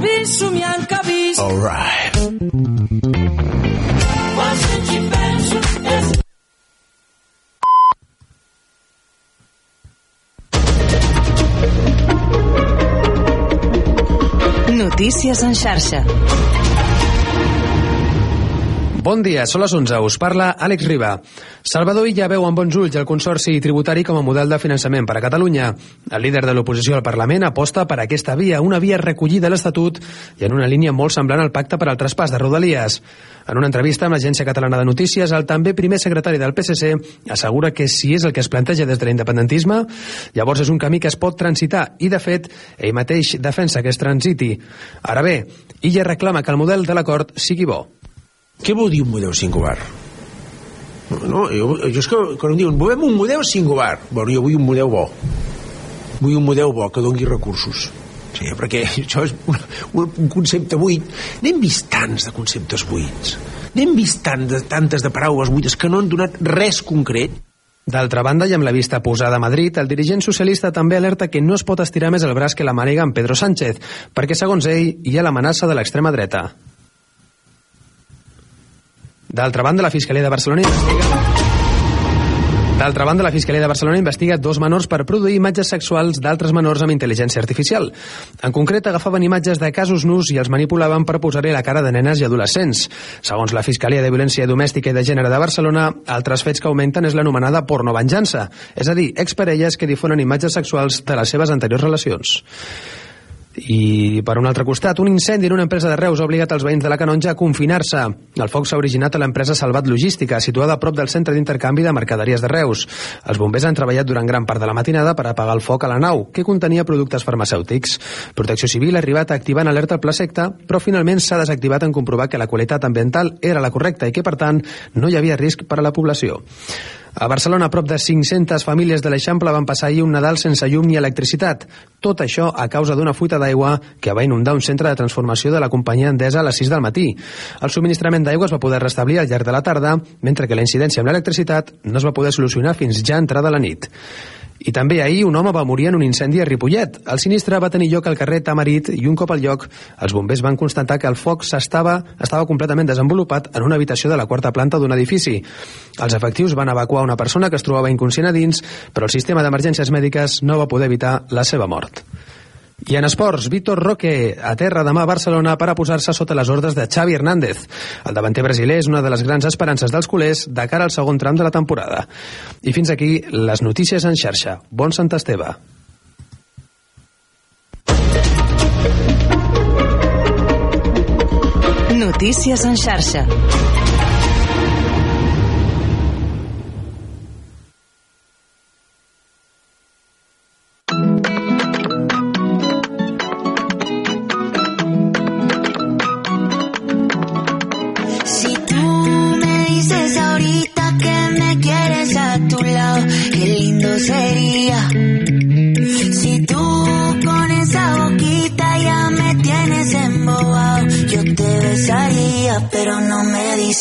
vist, somiant vist. All right. Quan sents i penso és... Notícies en xarxa. Bon dia, són les 11. Us parla Àlex Riba. Salvador Illa veu amb bons ulls el Consorci Tributari com a model de finançament per a Catalunya. El líder de l'oposició al Parlament aposta per aquesta via, una via recollida a l'Estatut i en una línia molt semblant al pacte per al traspàs de Rodalies. En una entrevista amb l'Agència Catalana de Notícies, el també primer secretari del PSC assegura que si és el que es planteja des de l'independentisme, llavors és un camí que es pot transitar i, de fet, ell mateix defensa que es transiti. Ara bé, Illa reclama que el model de l'acord sigui bo. Què vol dir un model singular? No, jo, jo és que quan em diuen volem un model singular, bueno, jo vull un model bo. Vull un model bo que dongui recursos. Sí, perquè això és un, un, concepte buit. N'hem vist tants de conceptes buits. N'hem vist tant de, tantes de paraules buites que no han donat res concret. D'altra banda, i amb la vista posada a Madrid, el dirigent socialista també alerta que no es pot estirar més el braç que la màniga amb Pedro Sánchez, perquè, segons ell, hi ha l'amenaça de l'extrema dreta. D'altra banda, la Fiscalia de Barcelona investiga... D'altra banda, la Fiscalia de Barcelona investiga dos menors per produir imatges sexuals d'altres menors amb intel·ligència artificial. En concret, agafaven imatges de casos nus i els manipulaven per posar-hi la cara de nenes i adolescents. Segons la Fiscalia de Violència Domèstica i de Gènere de Barcelona, altres fets que augmenten és l'anomenada pornovenjança, és a dir, exparelles que difonen imatges sexuals de les seves anteriors relacions. I, per un altre costat, un incendi en una empresa de Reus ha obligat els veïns de la Canonja a confinar-se. El foc s'ha originat a l'empresa Salvat Logística, situada a prop del centre d'intercanvi de mercaderies de Reus. Els bombers han treballat durant gran part de la matinada per apagar el foc a la nau, que contenia productes farmacèutics. Protecció Civil ha arribat activant alerta al pla secta, però finalment s'ha desactivat en comprovar que la qualitat ambiental era la correcta i que, per tant, no hi havia risc per a la població. A Barcelona, prop de 500 famílies de l'Eixample van passar ahir un Nadal sense llum ni electricitat. Tot això a causa d'una fuita d'aigua que va inundar un centre de transformació de la companyia Endesa a les 6 del matí. El subministrament d'aigua es va poder restablir al llarg de la tarda, mentre que la incidència amb l'electricitat no es va poder solucionar fins ja entrada la nit. I també ahir un home va morir en un incendi a Ripollet. El sinistre va tenir lloc al carrer Tamarit i un cop al lloc els bombers van constatar que el foc estava, estava completament desenvolupat en una habitació de la quarta planta d'un edifici. Els efectius van evacuar una persona que es trobava inconscient a dins, però el sistema d'emergències mèdiques no va poder evitar la seva mort. I en esports, Víctor Roque aterra demà a Barcelona per a posar-se sota les ordres de Xavi Hernández. El davanter brasiler és una de les grans esperances dels culers de cara al segon tram de la temporada. I fins aquí les notícies en xarxa. Bon Sant Esteve. Notícies en xarxa.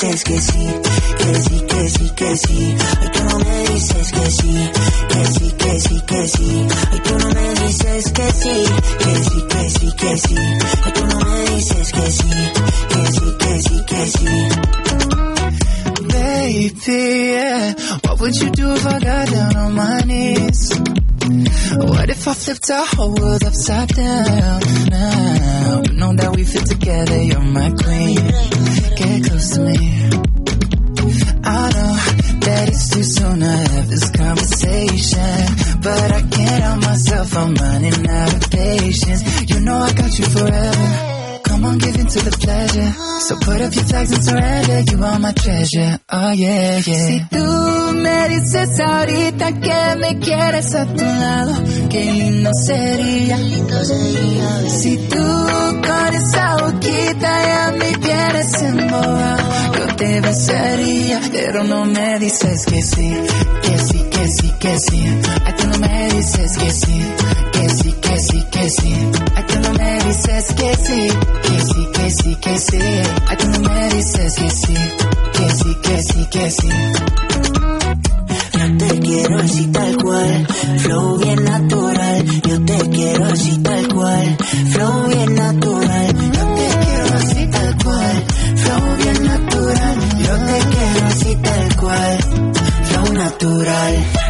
Dices que sí, que sí, que sí, que sí. Ay, tú no me dices que sí, que sí, que sí, que sí. Ay, tú no me dices que sí, que sí, que sí, que sí. Ay, tú no me dices que sí, que sí, que sí, que sí. Baby, yeah. What would you do if I got down on my knees? What if I flipped our whole world upside down now? Know that we fit together, you're my queen. Get close to me. I know that it's too soon to have this conversation, but I can't help myself, I'm running out of patience. You know I got you forever. Come on, give in to the pleasure. So put up your flags and surrender. You are my treasure. Oh yeah, yeah. Si tú me dices ahorita que me quieres a tu lado, qué lindo sería. Si tú con esa boquita ya me tienes embobado, yo te besaría, pero no me dices que sí, que sí, que sí, que sí. Ay, tú no me dices que sí, que sí, que sí, que sí. Ay, tú no me dices que sí, que sí, que sí, que sí. Ay, tú no me dices que sí, que sí, que sí, que sí te quiero así tal cual, flow bien natural. Yo te quiero así tal cual, flow bien natural. Yo te quiero así tal cual, flow bien natural. Yo te quiero así tal cual, flow natural.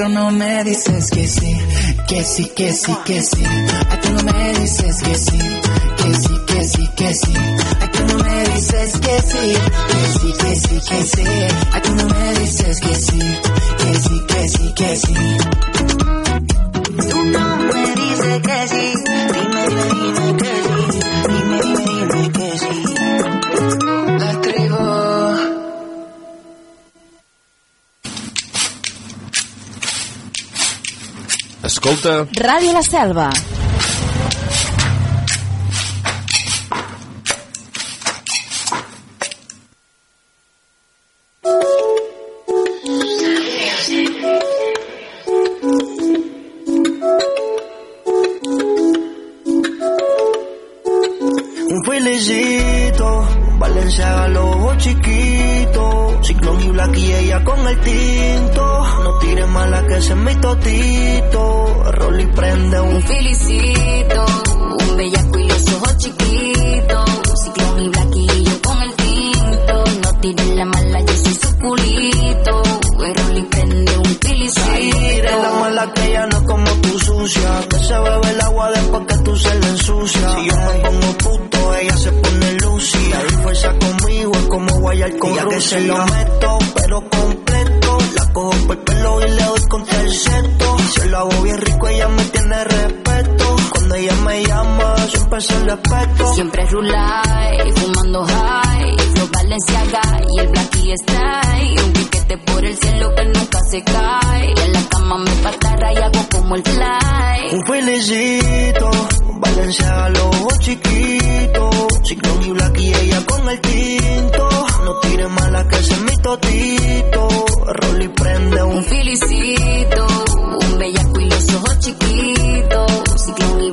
Pero no me dices que sí, que sí, que sí, que sí. A tú no me dices que sí, que sí, que sí, que sí. A tú no me dices que sí, que sí, que sí, que sí. A tú no me dices que sí, que sí, que sí, que sí. Tú no me dices que sí, dime, dime, dime que sí, dime, dime, dime que sí. Escolta, Ràdio La Selva. Ciclón y ella con el tinto. No tire mala que ese es mi totito. Rolly prende un Un felicito, un bellaco y los ojos chiquitos. Ciclón y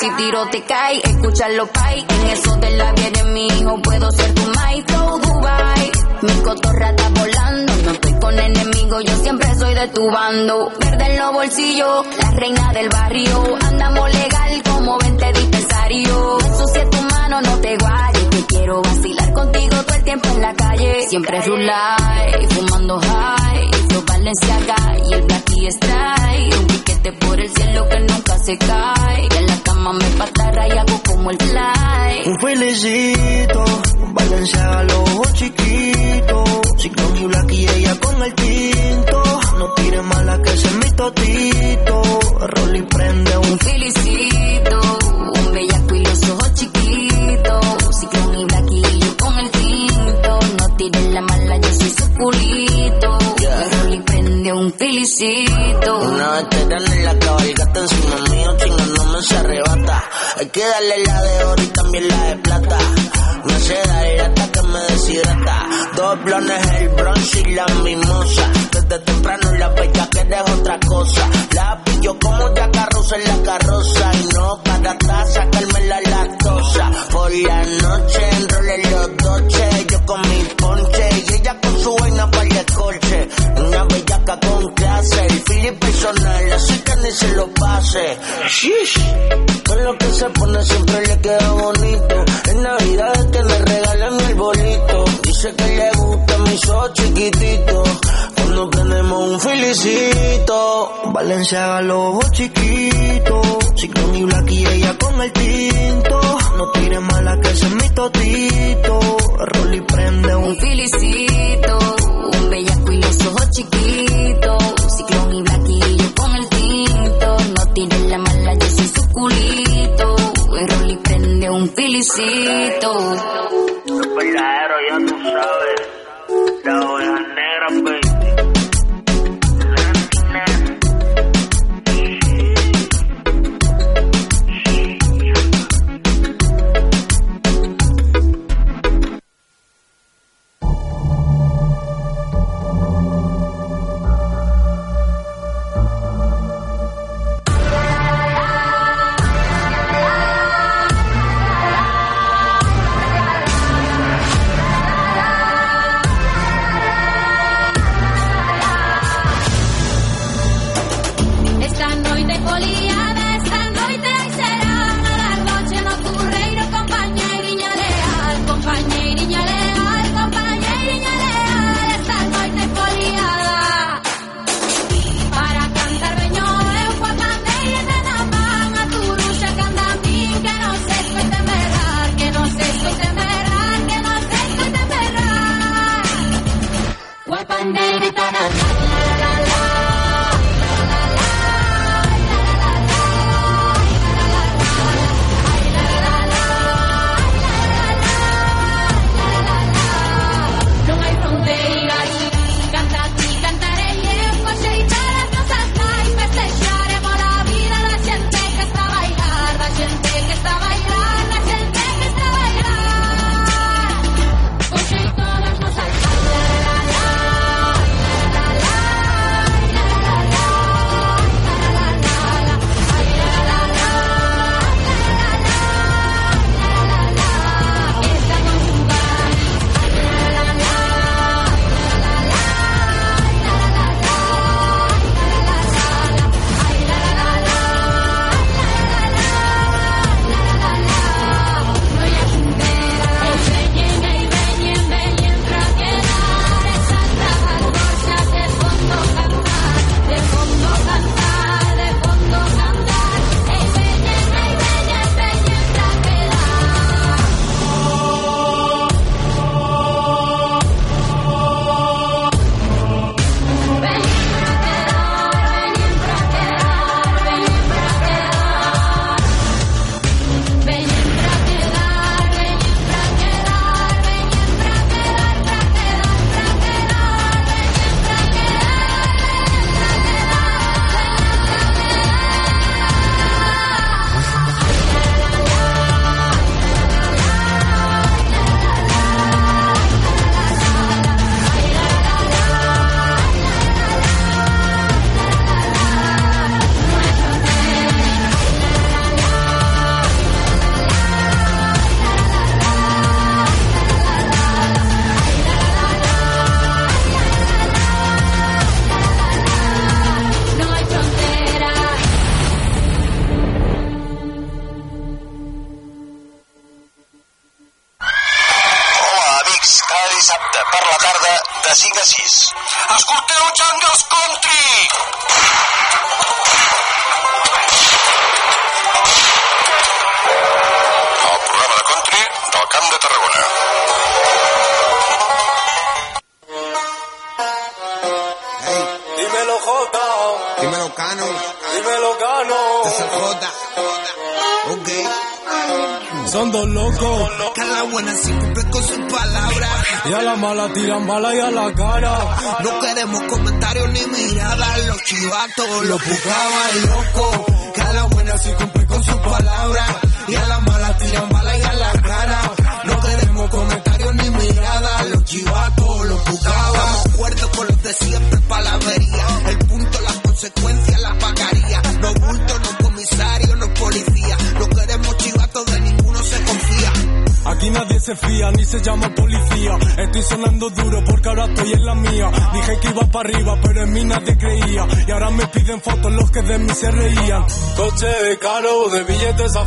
si tiro te cae. Escúchalo, pai. En eso de la vida de mi hijo, puedo ser tu maestro Dubai. Mi cotorra está volando, no estoy con enemigos, yo siempre soy de tu bando. Verde en los bolsillos, la reina del barrio. Andamos legal como 20 dispensarios. Ensucia tu mano, no te guayes. Que quiero vacilar contigo tiempo en la calle. Siempre rulay, fumando high. Flow Balenciaga y el Blacky Style. Un piquete por el cielo que nunca se cae. En la cama me patarra y hago como el fly. Un felicito, Valenciaga lobo chiquito, Ciclón y Black y ella con el tinto. No tire mala que es mi totito. Rolly prende un Un felicito, un bellaco y los ojos chiquitos. Ciclón y el tires la mala, yo soy su culito. Un felicito. Una veterana en la cabalgata encima mío, chingándome se arrebata. Hay que darle la de oro y también la de plata. Me hace dar hasta que me deshidrata. Dos blones, el bronce y la mimosa. Desde temprano la bella que es otra cosa. La pillo como ya carroza en la carroza. Y no para atrás, sacarme la lactosa. Por la noche enrolé los doches. Yo con mi ponche y ella con su vaina para el escorche. Una bellaca con clase, el feeling personal, así que ni se lo pase. Shish, con lo que se pone siempre le queda bonito. En Navidad es que me regalan el bolito. Dice que le gusta mi so chiquitito. Cuando tenemos un felicito. Valenciaga lobo chiquito. Ciclón y Black y ella con el tinto. No tire mala que es mi totito. Rolly prende un Un felicito, un bellaco y los ojos chiquitos. Ciclón y blaquillo con el tinto. No tires la mala, yo soy su culito. El y prende un filicito. Tú sabes. La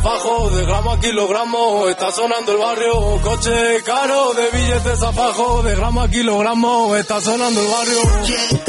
de gramo a kilogramo, está sonando el barrio. Coche caro, de billetes a fajo, de gramo a kilogramo, está sonando el barrio.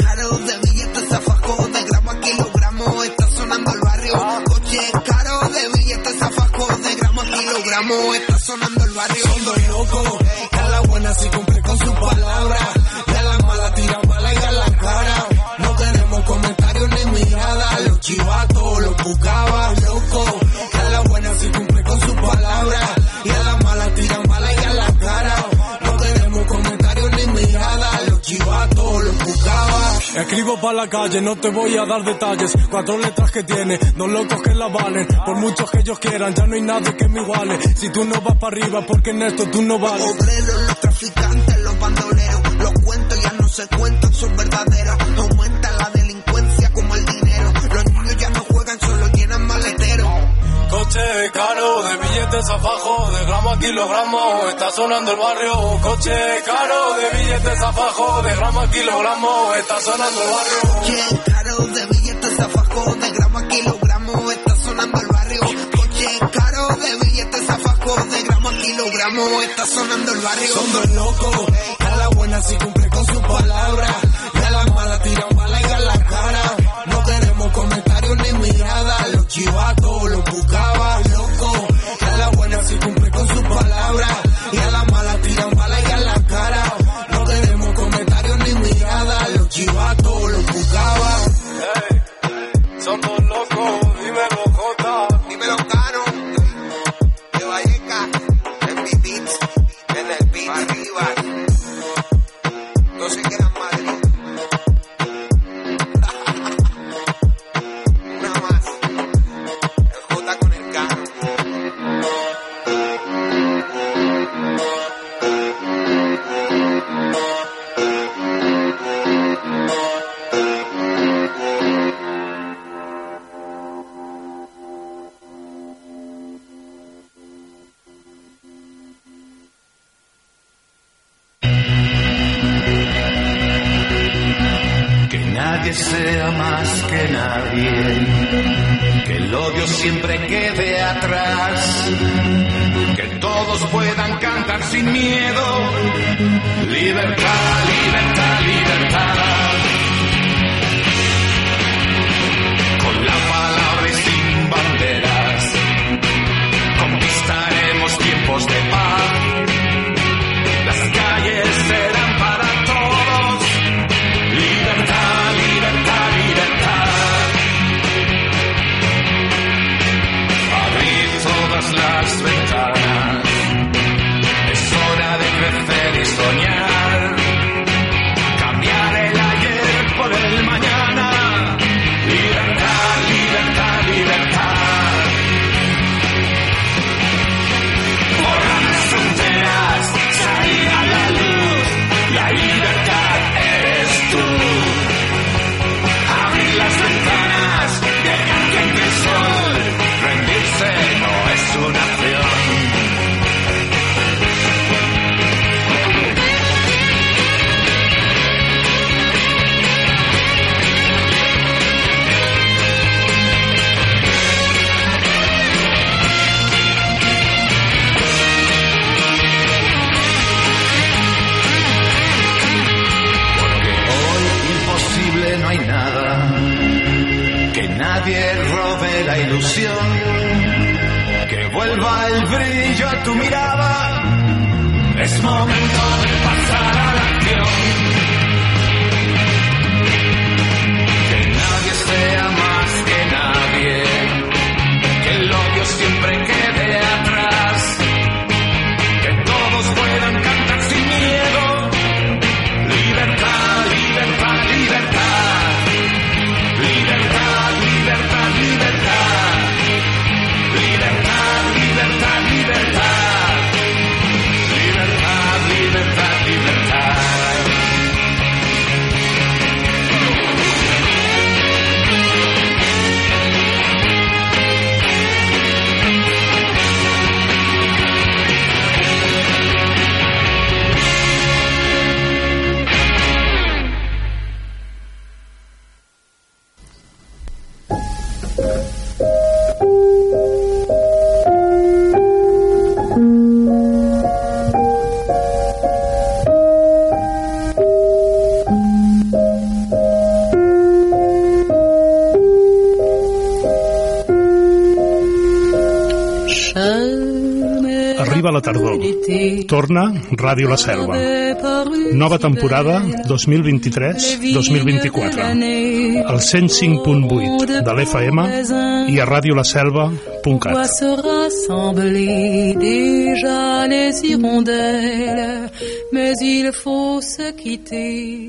Calle, no te voy a dar detalles. Cuatro letras que tiene, dos locos que la valen. Por muchos que ellos quieran, ya no hay nadie que me iguale. Si tú no vas para arriba, porque en esto tú no vales. Obreros, los traficantes, los bandoleros. Los cuentos ya no se cuentan, son verdaderos. Aumenta la Coche caro, de billetes a fajo, de gramo a kilogramo, está sonando el barrio. Coche caro, de billetes a fajo, de gramo a kilogramo, está sonando el barrio. Coche caro, de billetes a fajo, de gramo a kilogramo, está sonando el barrio. Coche caro, de billetes a fajo, de gramo a kilogramo, está sonando el barrio. Son dos locos, a la buena sí cumple con su palabra, Torna Ràdio La Selva. Nova temporada 2023-2024. Al 105.8 de l'FM i a radiolaselva.cat. mais il faut se quitter.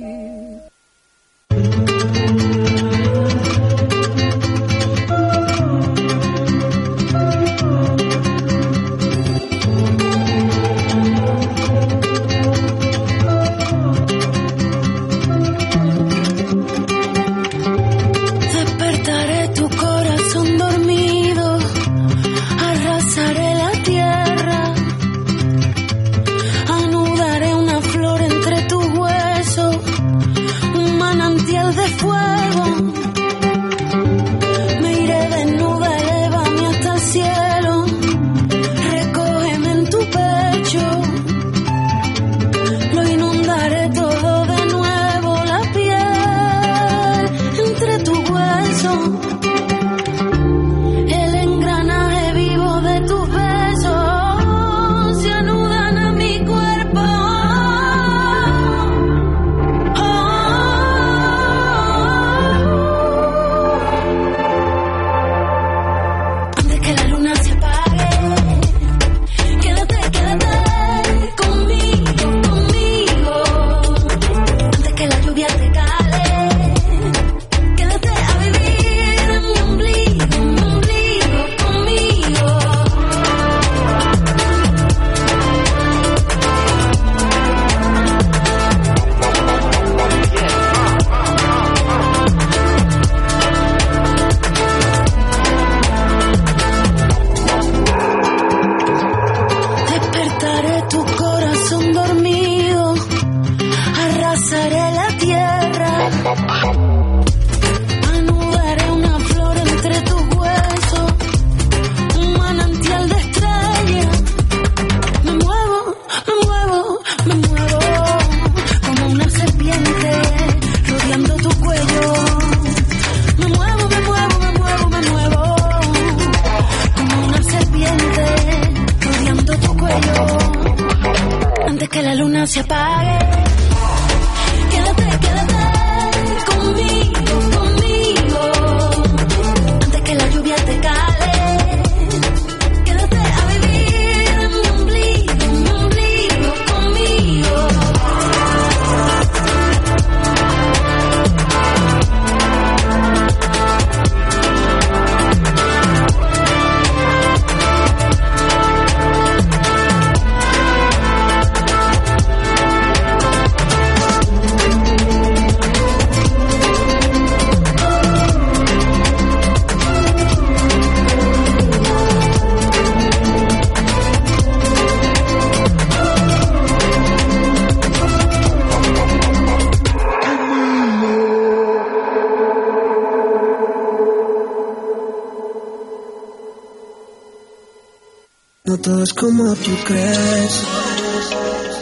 Tú crees.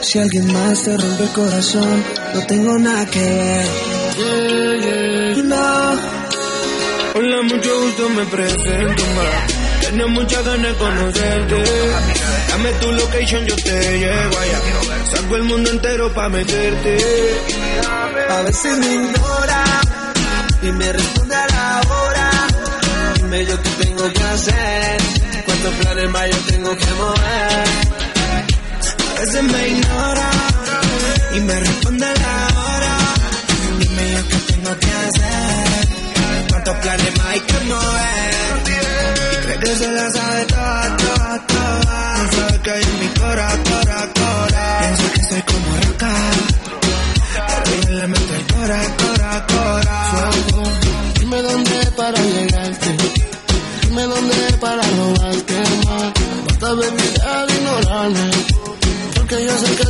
Si alguien más te rompe el corazón, no tengo nada que ver. No. Hola, mucho gusto, me presento. Tenía muchas ganas de conocerte. Dame tu location, yo te llevo allá. Salgo el mundo entero pa' meterte. A veces me ignora y me responde a la hora. Dime yo qué tengo que hacer. Cuántos planes más yo tengo que mover. A veces me ignora y me responde la hora. Dime yo qué tengo que hacer. Cuántos planes más hay que mover. Y que se la sabe toda, toda, toda. Sabe que hay en mi cora, cora, cora. Pienso que soy como roca. Pero le meto el cora, cora.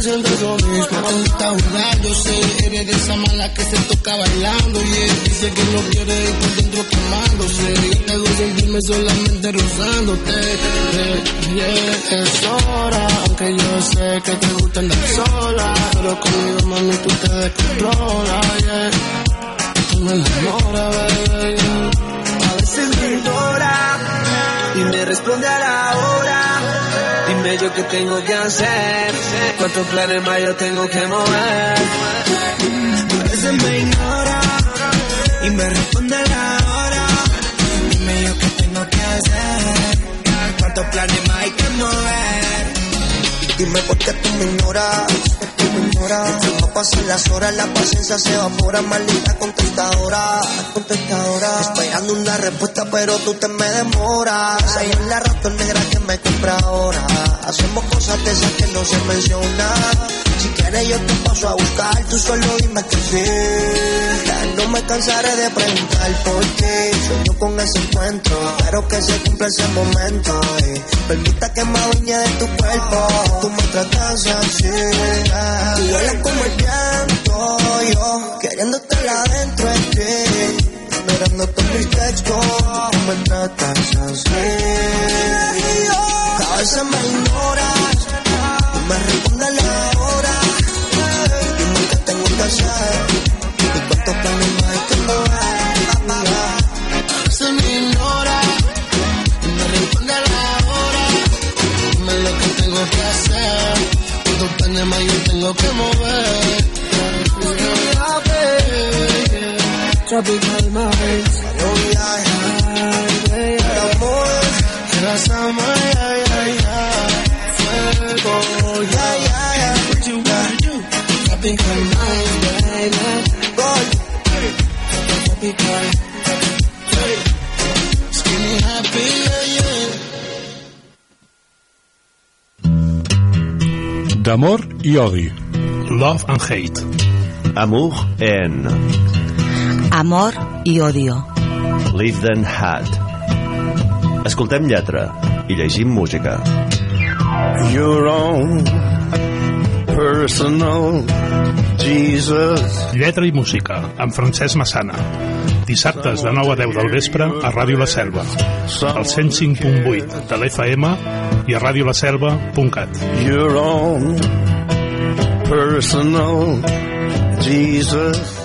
Sientes lo mismo. Ahorita jugar, yo sé, eres de esa mala que se toca bailando. Y él dice que no quiere ir por dentro quemándose. Yo te hago sentirme solamente rozándote. Yeah, yeah, es hora, aunque yo sé que te gusta andar sola. Pero conmigo, mami, tú te descontrolas. Yeah. Tú me enamoras, baby. A veces me ignora y me responde a la hora. Dime yo qué tengo que hacer, cuántos planes más yo tengo que mover. A veces me ignora y me responde la hora. Dime yo qué tengo que hacer, cuántos planes más hay que mover. Dime por qué tú me ignoras. No pasan las horas, la paciencia se evapora. Maldita contestadora, contestadora. Esperando una respuesta, pero tú te me demoras. Ahí en la ratón negra que me compra ahora. Hacemos cosas de esas que no se mencionan. Si quieres yo te paso a buscar, tú solo dime que sí. Ya no me cansaré de preguntar por qué. Sueño con ese encuentro, espero que se cumpla ese momento. Permita que me adueñe de tu cuerpo. Tú me tratas así. Tú como el viento, yo queriéndote adentro de ti. Mirando todos mis textos, tú me tratas así. A veces me ignoras, no me respondes la hora. Dime qué tengo que hacer y cuántos planes más que. A veces me ignora, me responde la hora. Dime lo que tengo que hacer, cuántos planes más yo tengo que mover. Tropical minds. Oh, yeah, yeah. El amor, Eras amor, Tropical minds, baby. Boy, Tropical. Hey. Skinny happy, yeah, yeah. D'amor i odi. Love and hate. Amour en Amor i odio. Live Then Had. Escoltem lletra i llegim música. Your own personal Jesus. Lletra i música, amb Francesc Massana. Dissabtes de 9 a 10 del vespre a Ràdio La Selva. Al 105.8 de l'FM i a radiolaselva.cat. Your own personal Jesus.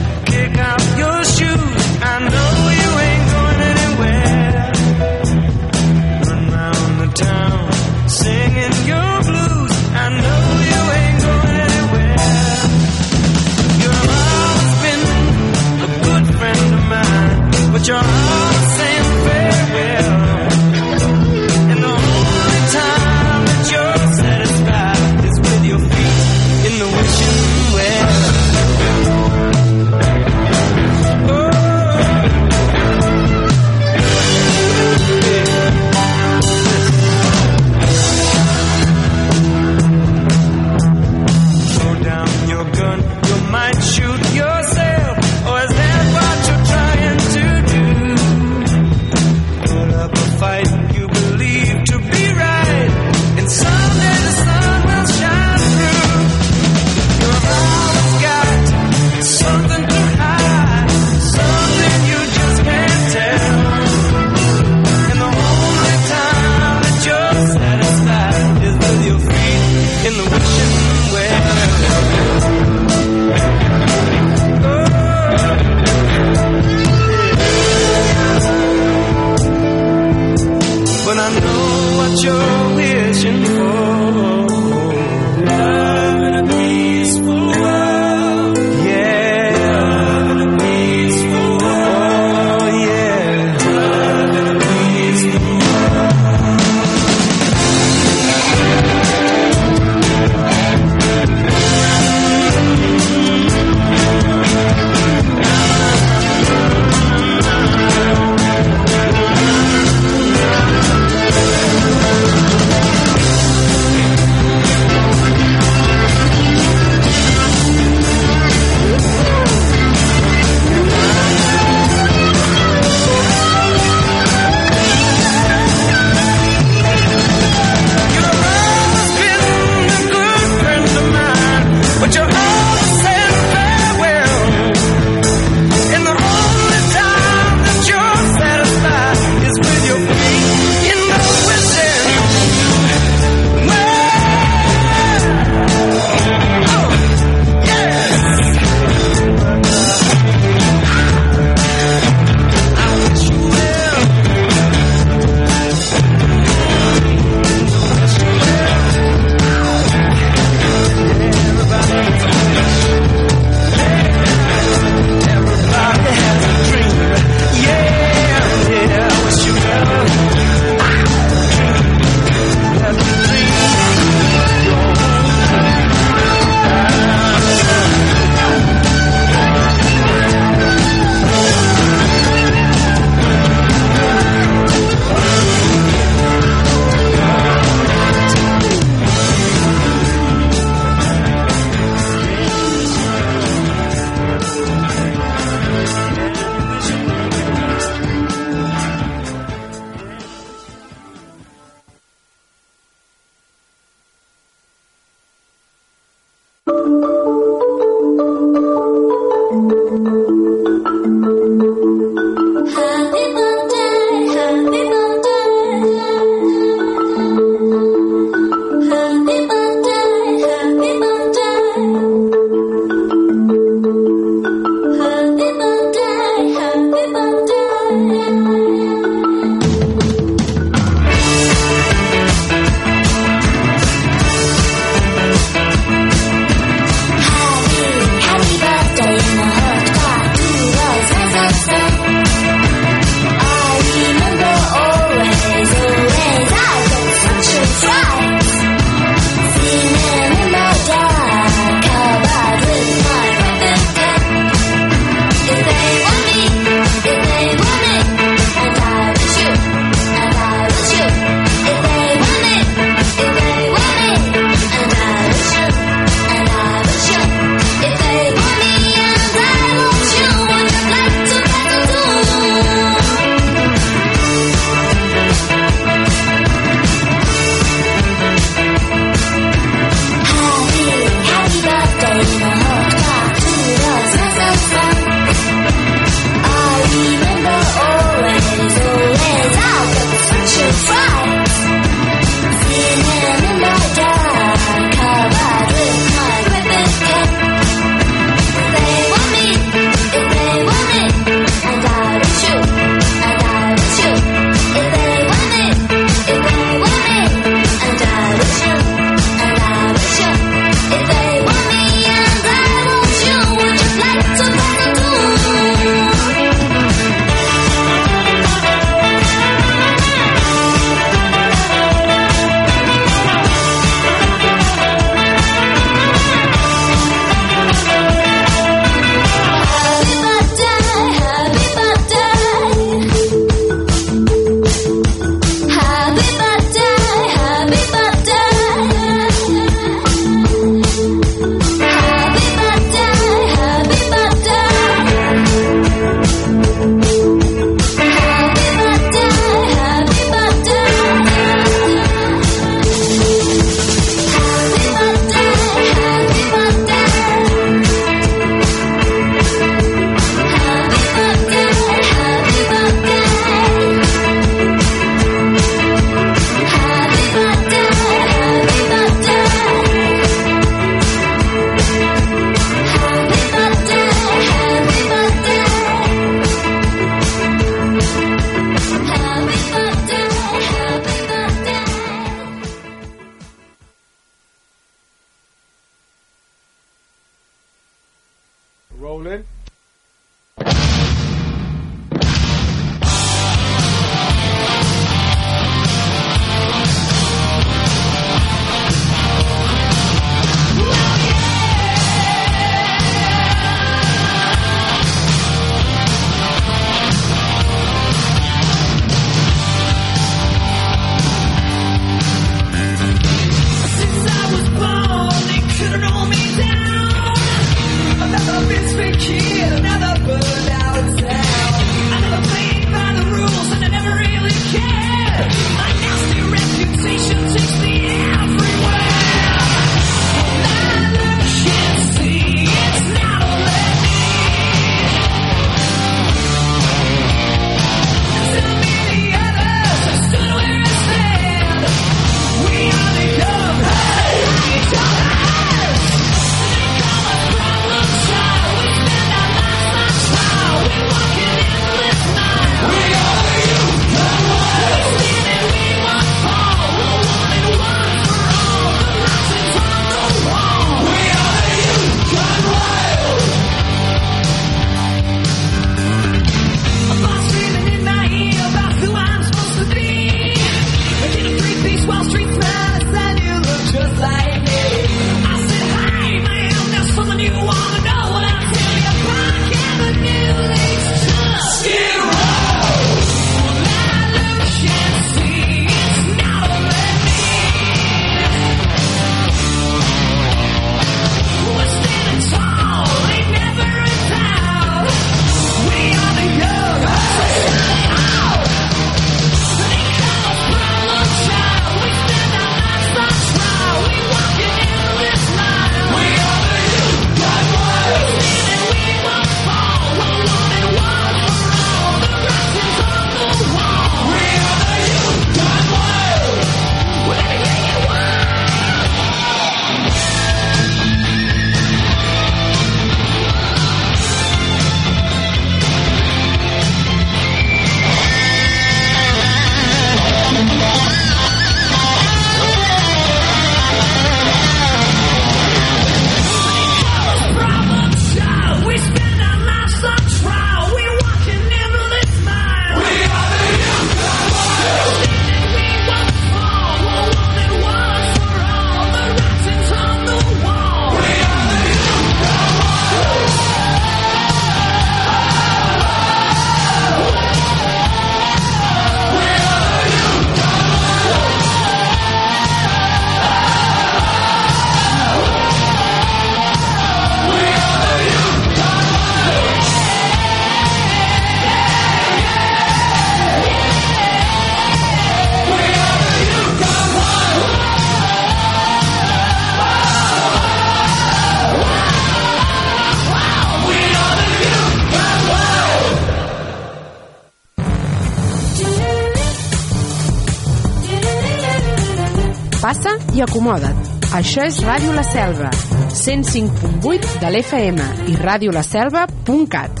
Això és Ràdio La Selva, 105.8 de l'FM i radiolaselva.cat.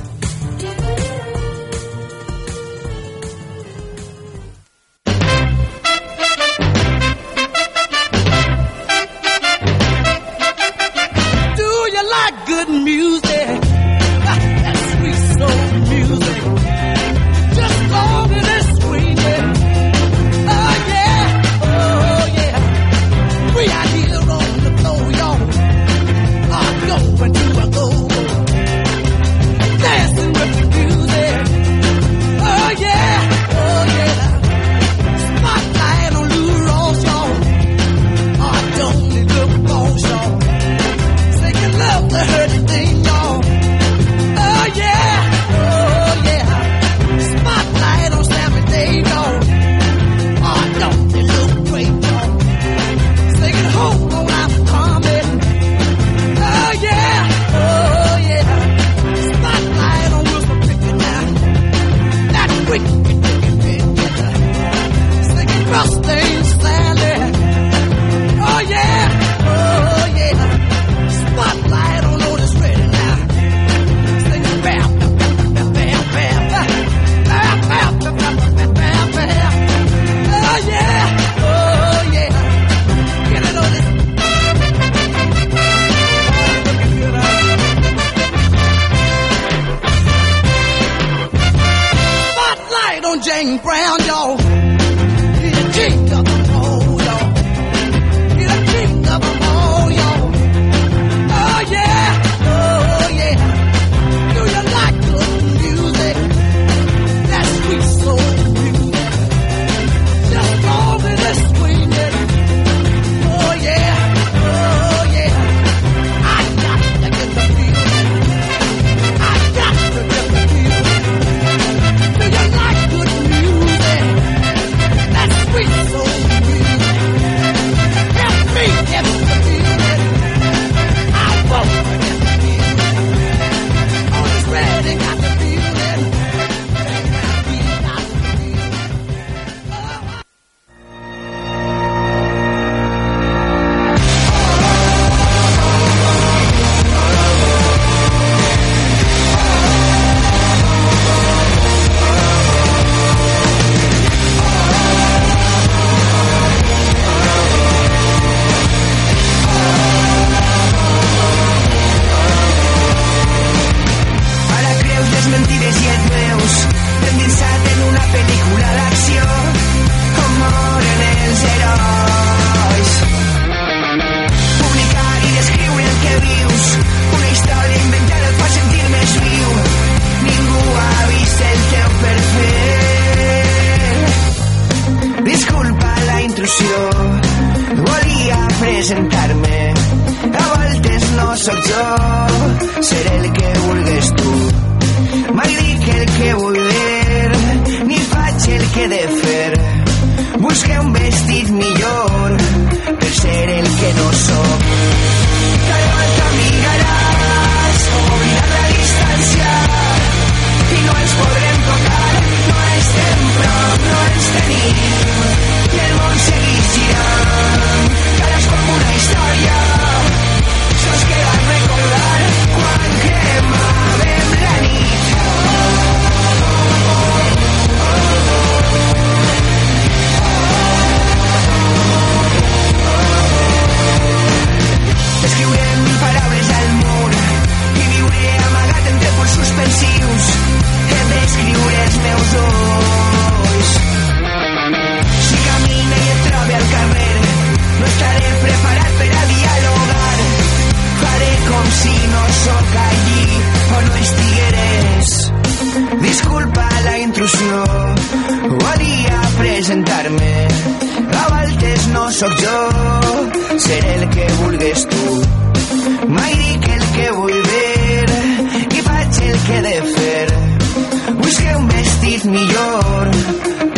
mi el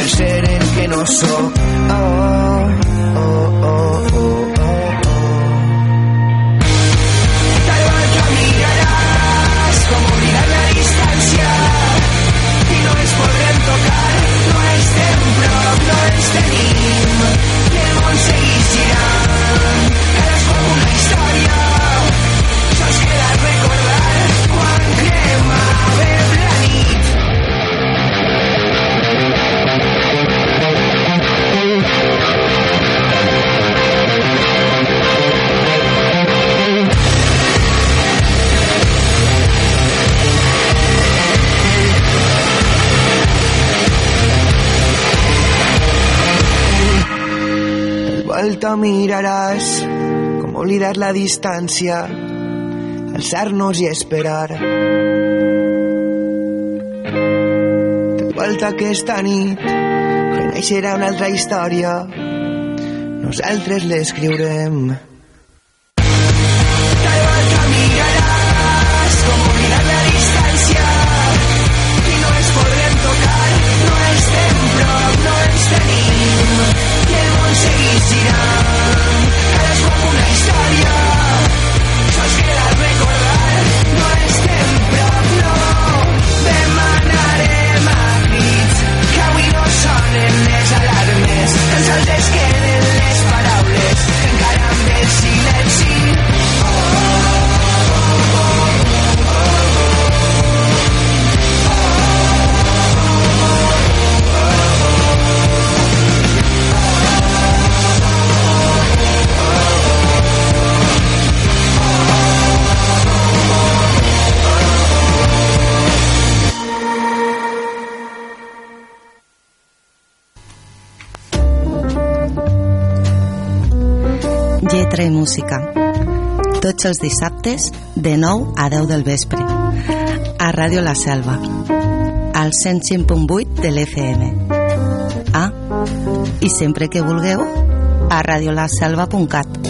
ser el que no soy. te miraràs com oblidar la distància alçar-nos i esperar. Falta volta aquesta nit renaixerà una altra història. Nosaltres l'escriurem. tots els dissabtes de 9 a 10 del vespre. A Ràdio La Selva. Al 105.8 de l'FM Ah, i sempre que vulgueu a radiolaselva.cat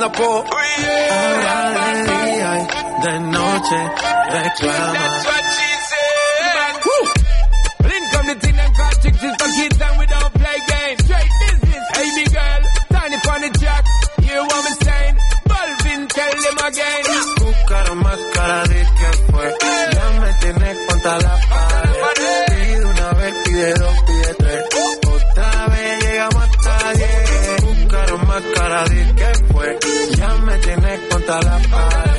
vez. Ahora de día y de noche reclama. In come the thing and call chicks is for kids and we don't play games. Straight business, hey girl, tiny the jack. Hear what me saying? Balvin, tell them again. Más cara de que fue. Ya me tienes contra la pared. Pide una vez, pide dos, pide tres. Otra vez llegamos hasta diez. Buscar más cara de contra la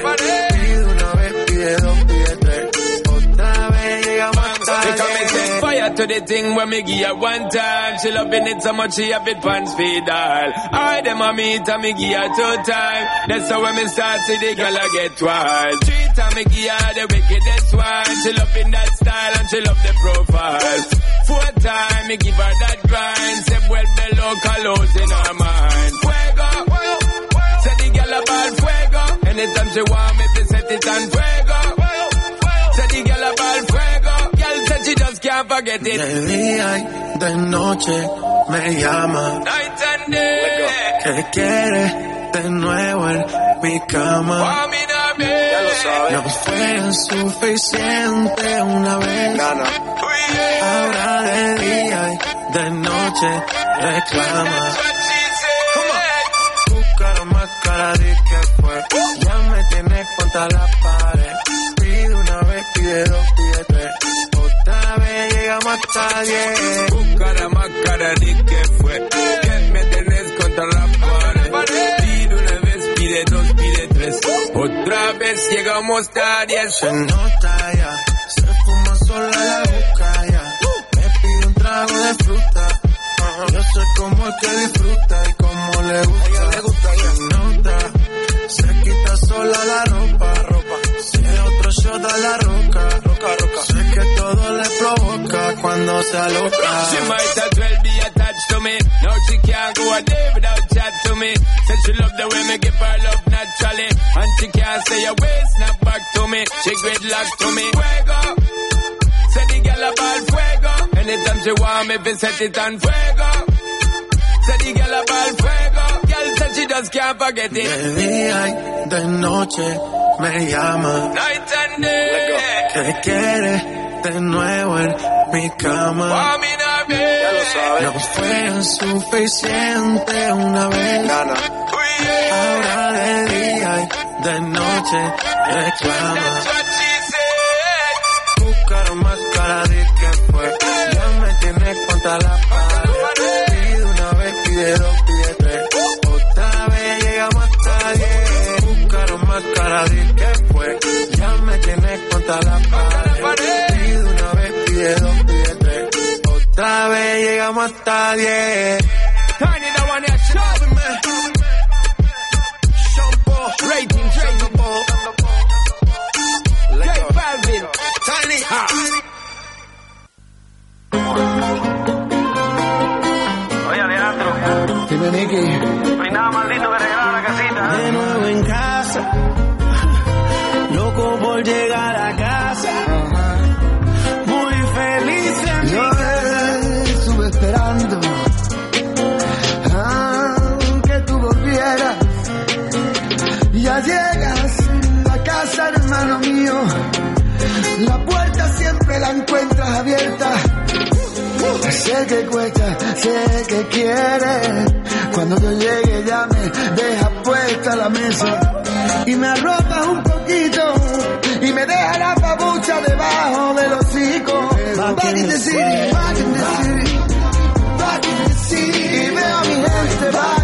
pared. Pide una vez, pide dos, pide tres. Otra vez llegamos hasta diez. set fire to the thing when me give her one time. She loving it so much she have it pants feed all. I them a meet and me give her two time. That's how when me start see the girl I get wild. Three time me give her the wickedest one. She loving that style and she love the profile. Four time me give her that grind. Say well below colors in her mind. Fuego. Anytime she want me to set it on fuego. Say the girl about fuego. Girl said she just can't forget it. De día y de noche me llama. Night and day. Que quiere de nuevo en mi cama. Ya lo sabes. No fue suficiente una vez. Ahora de día y de noche reclama. Buscaron más cara de que fue. Tienes contra la pared. Pide una vez, pide dos, pide tres. Otra vez llegamos hasta diez. Buscar más cara de que fue. Que me tenés contra la pared. Pide una vez, pide dos, pide tres. Otra vez llegamos a diez. Se nota ya, se fuma sola la boca ya. Me pide un trago de fruta. Yo sé cómo es que disfruta y cómo le gusta. le gusta Se nota, se quita sola la ropa. ropa. Si es otro shot a la roca. roca, roca. Sé que todo le provoca cuando se aloca. She might as well be attached to me. Now she can't go a day without chat to me. Said she love the way me give her love naturally. And she can't say a way, snap back to me. She gridlock to me. Fuego. Say the girl about fuego. Anytime she want me, be set it on fuego. Say the girl about fuego. Just can't forget it. De día y de noche me llama. Night and day. Que quiere de nuevo en mi cama. Ya lo sabes. No fue suficiente una vez. Ahora de día y de noche reclama. Buscaron más cara de que fue. Ya me tienes contra la pared. Pide una vez, pide dos, De que fue. Ya me tienes contra la pared. Pide una vez, pide dos, pide tres. Otra vez llegamos hasta diez. Tiny the one that shot me. Shampoo, rating, Balvin, Tiny Ha. Oye, Alejandro. Dime, Nicky. No hay nada maldito que regalar la casita. De nuevo en casa, por llegar a casa. Muy feliz en mi Yo casa. estuve esperando aunque tú volvieras. Ya llegas a casa, hermano mío. La puerta siempre la encuentras abierta. Sé que cuesta, sé que quieres. Cuando yo llegue ya me dejas puesta la mesa. Y me arropas un poquito me deja la babucha debajo del hocico. Back in the city, back in the city, back in the city. Y veo a mi gente back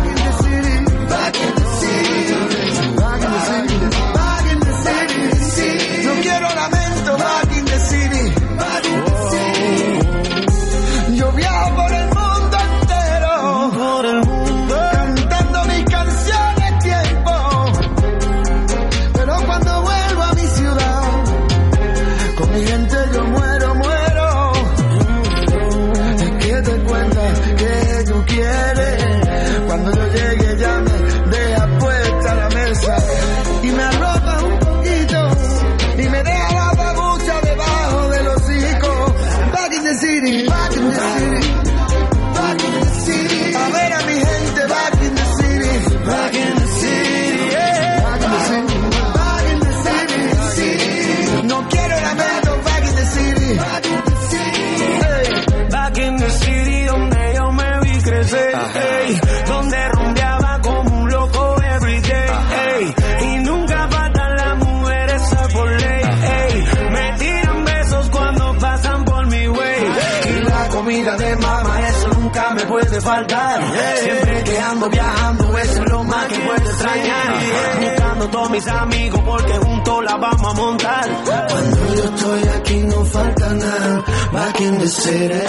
Siempre que ando viajando, eso es lo más que puedo extrañar. Buscando todos mis amigos porque juntos la vamos a montar. Cuando yo estoy aquí no falta nada, back in the city.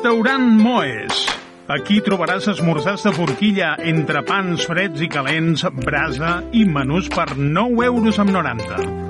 Restaurant Moes. Aquí trobaràs esmorzars de forquilla entre pans freds i calents, brasa i menús per 9 euros amb 90.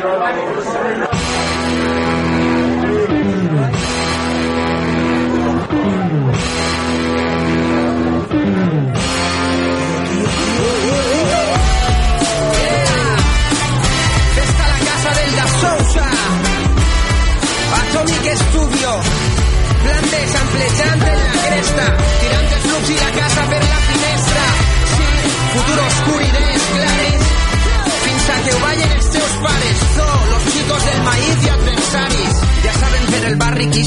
Thank you.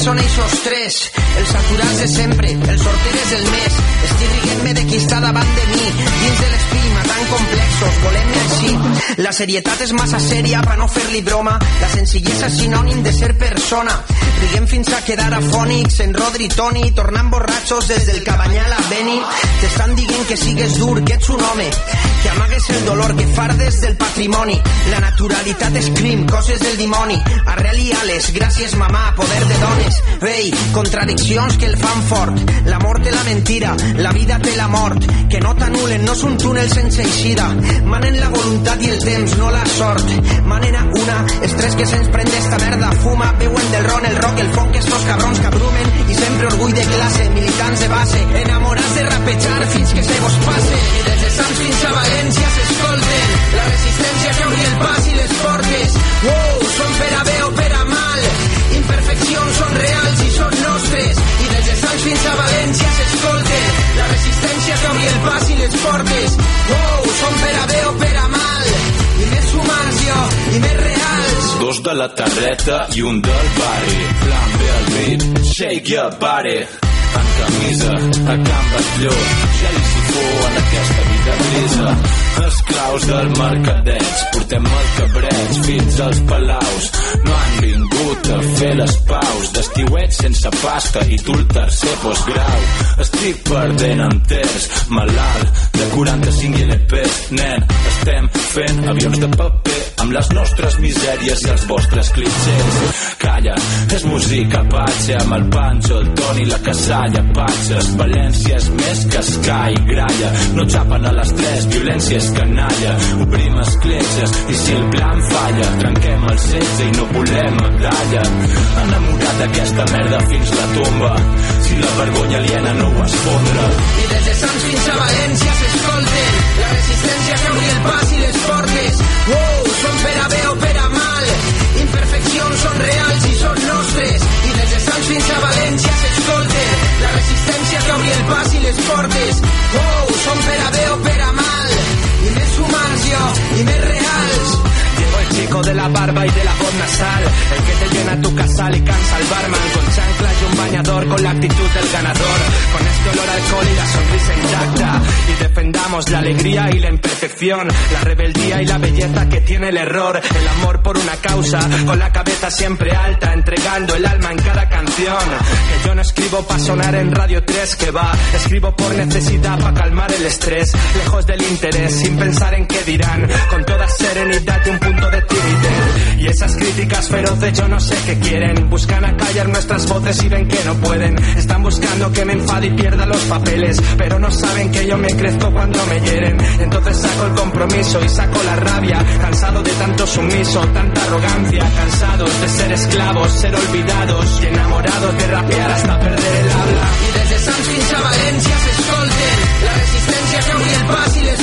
El barri qui tres. Els saturats de sempre, els sorteres del mes. Estic riguent-me de qui està davant de mi. Dins de l'esprima, tan complexos, volem-me així. La serietat és massa sèria per no fer-li broma. La senzillesa és sinònim de ser persona. Riguem fins a quedar afònics en Rodri Toni, tornant borratxos des del Cabanyal a Beni. T'estan dient que sigues dur, que ets un home, que amagues el dolor, que fardes del patrimoni. La naturalitat és crim, coses del dimoni. Arrel i ales, gràcies mamà, poder de dones. Ei, contradiccions que el fan fort. L'amor té la mentira, la vida té la mort. Que no t'anulen, no és un túnel sense eixida. Manen la voluntat i el temps, no la sort. Manen a una, estrès que se'ns prende esta merda. Fuma, beuen del ron, el rock, el funk, estos cabrons que abrumen. I sempre orgull de classe, militants de base. Enamorats de rapejar fins que se vos passe. I des de Sants fins a València s'escolten. La resistència que obri el pas i les portes. Wow, són per a bé o per. Imperfeccions són reals i són nostres. I des de Sants fins a València s'escolten. La resistència que obri el pas i les portes. Wow, són per a bé o per a mal. I més humans jo, i més reals. Dos de la terreta i un del barri. Flambe el beat, shake your body. En camisa, a Can Batlló, gel i sifó en aquesta vida grisa. Esclaus del mercadeig, portem el cabreig fins als palaus. No han vingut a fer les paus, d'estiuet sense pasta i tu el tercer postgrau. Estic perdent enters, malalt, de 45 LPs, nen, estem fent avions de paper amb les nostres misèries i els vostres clichés. Calla, és música patxa, amb el Pancho, el Toni, la Casalla, patxes. València és més que Sky, gralla. No xapen a les tres, és canalla. Obrim escletxes i si el plan falla, trenquem el setze i no volem medalla. Enamorat d'aquesta merda fins la tomba, si la vergonya aliena no ho esfondra. I des de Sants fins a València s'escolten la resistència que obri el pas i les portes. Wow, són per a bé o per a mal. Imperfeccions són reals i són nostres. I des de Sants fins a València s'escolten la resistència que obri el pas i les portes. Wow, són per a bé o per a mal. I més humans jo, i més reals. De la barba y de la voz nasal. El que te llena tu casal y cansa al barman con chanclas y un bañador con la actitud del ganador. Con este olor a alcohol y la sonrisa intacta. Y defendamos la alegría y la imperfección, la rebeldía y la belleza que tiene el error. El amor por una causa, con la cabeza siempre alta, entregando el alma en cada canción. Que yo no escribo para sonar en Radio 3 que va, escribo por necesidad para calmar el estrés, lejos del interés, sin pensar en qué dirán, con toda serenidad y un punto de Y esas críticas feroces yo no sé qué quieren, buscan acallar nuestras voces y ven que no pueden, están buscando que me enfade y pierda los papeles, pero no saben que yo me crezco cuando me hieren. Entonces saco el compromiso y saco la rabia, cansado de tanto sumiso, tanta arrogancia, cansados de ser esclavos, ser olvidados y enamorados de rapear hasta perder el habla. I des de Sants fins a València s'escolten la resistència que el pas i les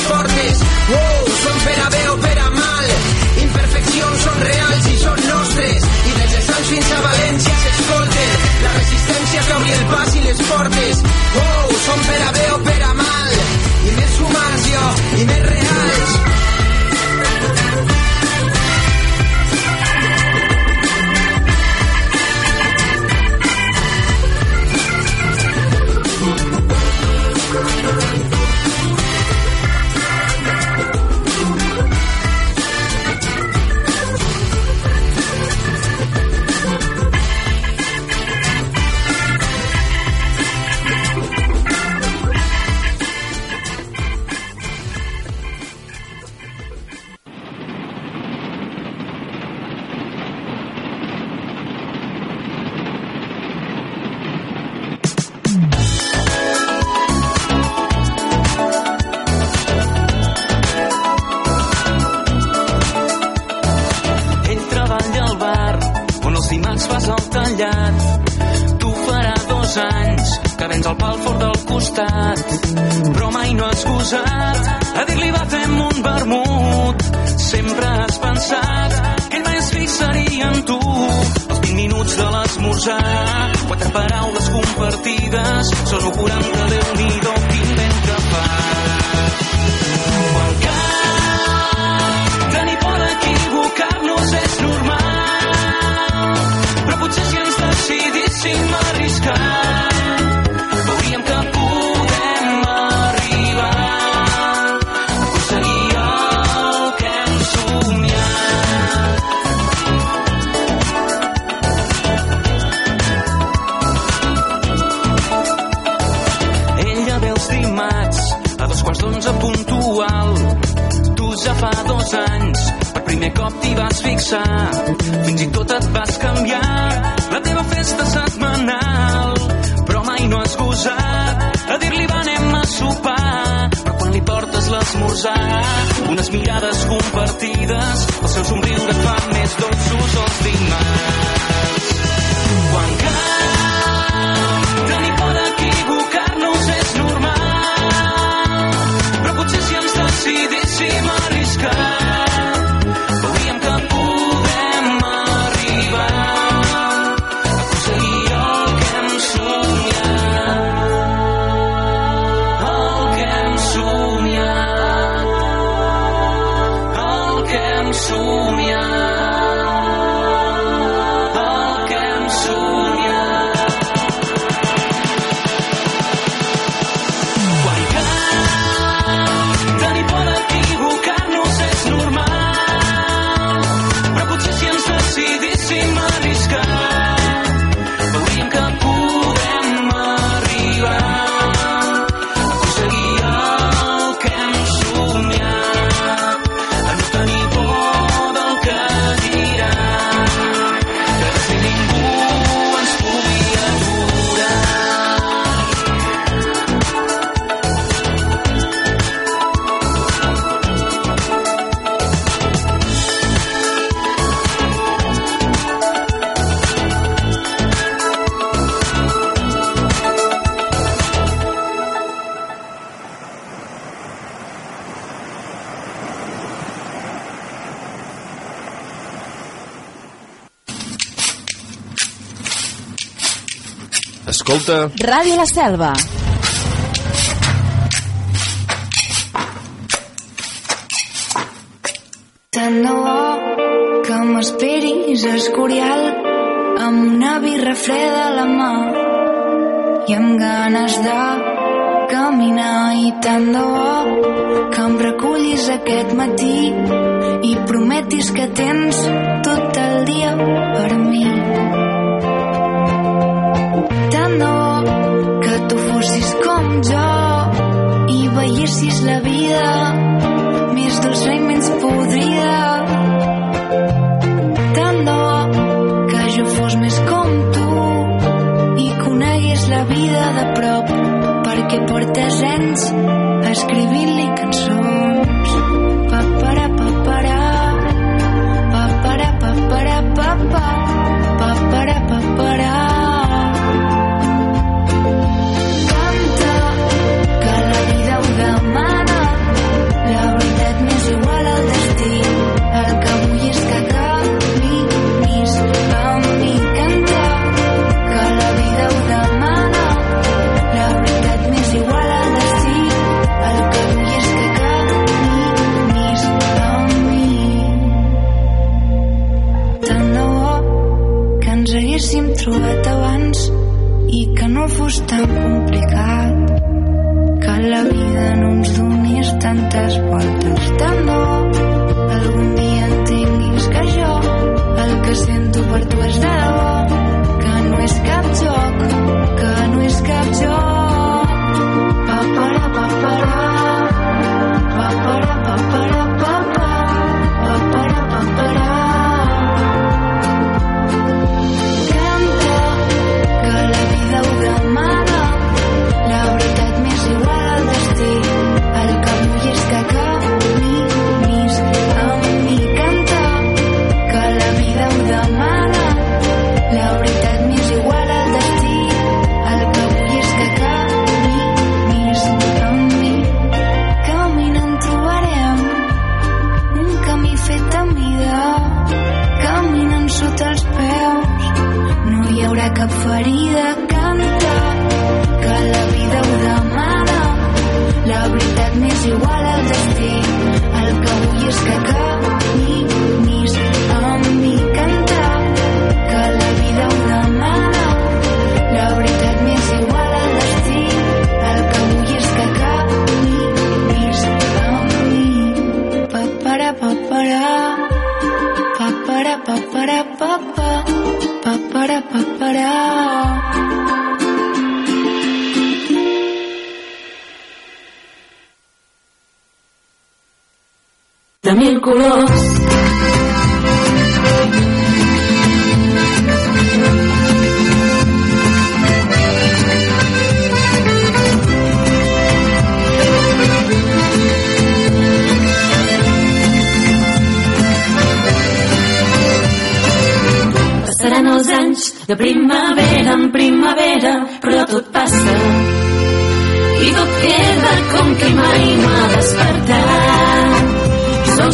Escolta, Ràdio La Selva. Tant de bo que m'esperis a Escorial amb una birra freda a la mà i amb ganes de caminar i tant de bo que em recullis aquest matí i prometis que tens tot el dia per mi. Veiessis la vida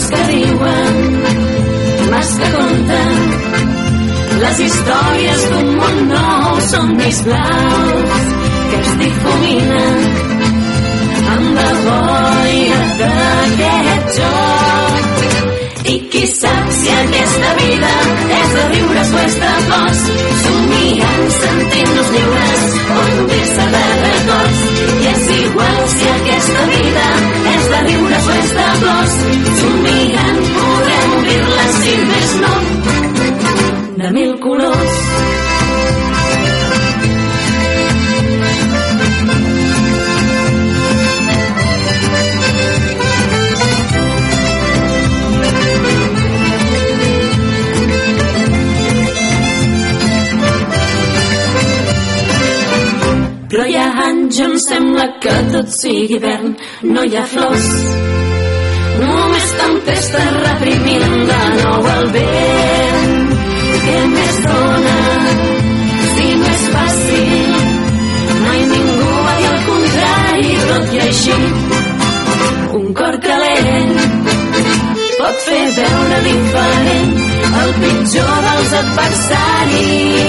sols que riuen, mas que conten les històries d'un món nou són més blaus que es difuminen amb la boira d'aquest joc. I qui sap si aquesta vida és de riures o és de plors somiant sentint-nos lliures o només-se de records i és igual si aquesta vida és de riures o és de plors somiant podrem obrir-la si més no de mil colors Però hi ha anys em sembla que tot sigui hivern, no hi ha flors. Tempesta reprimint de nou el vent. Què més dona, si no és fàcil? Mai ningú va dir el contrari, tot i així. Un cor calent pot fer veure diferent el pitjor dels adversaris.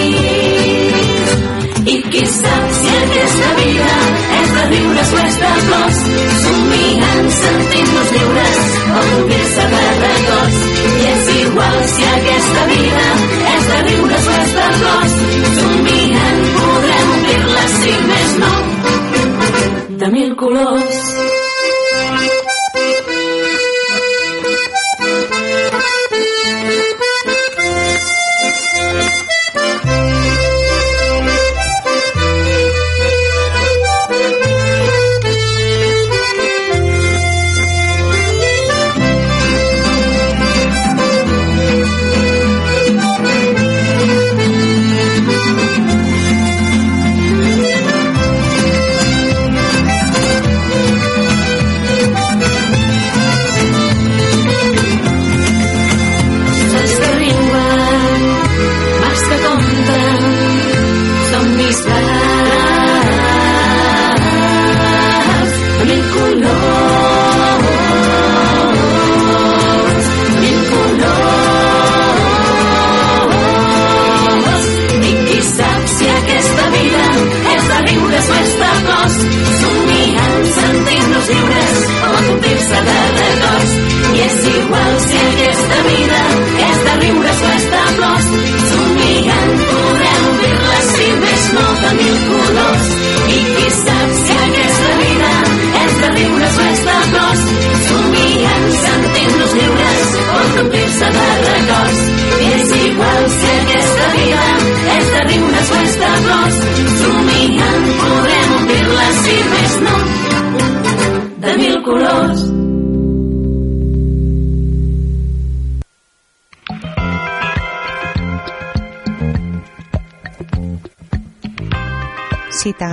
I qui sap si aquesta vida és de viure és de cos, somiant sentint-nos lliures o complir-se de records. I és igual si aquesta vida és de viure és de cos, somiant podrem obrir-la si més no de mil colors.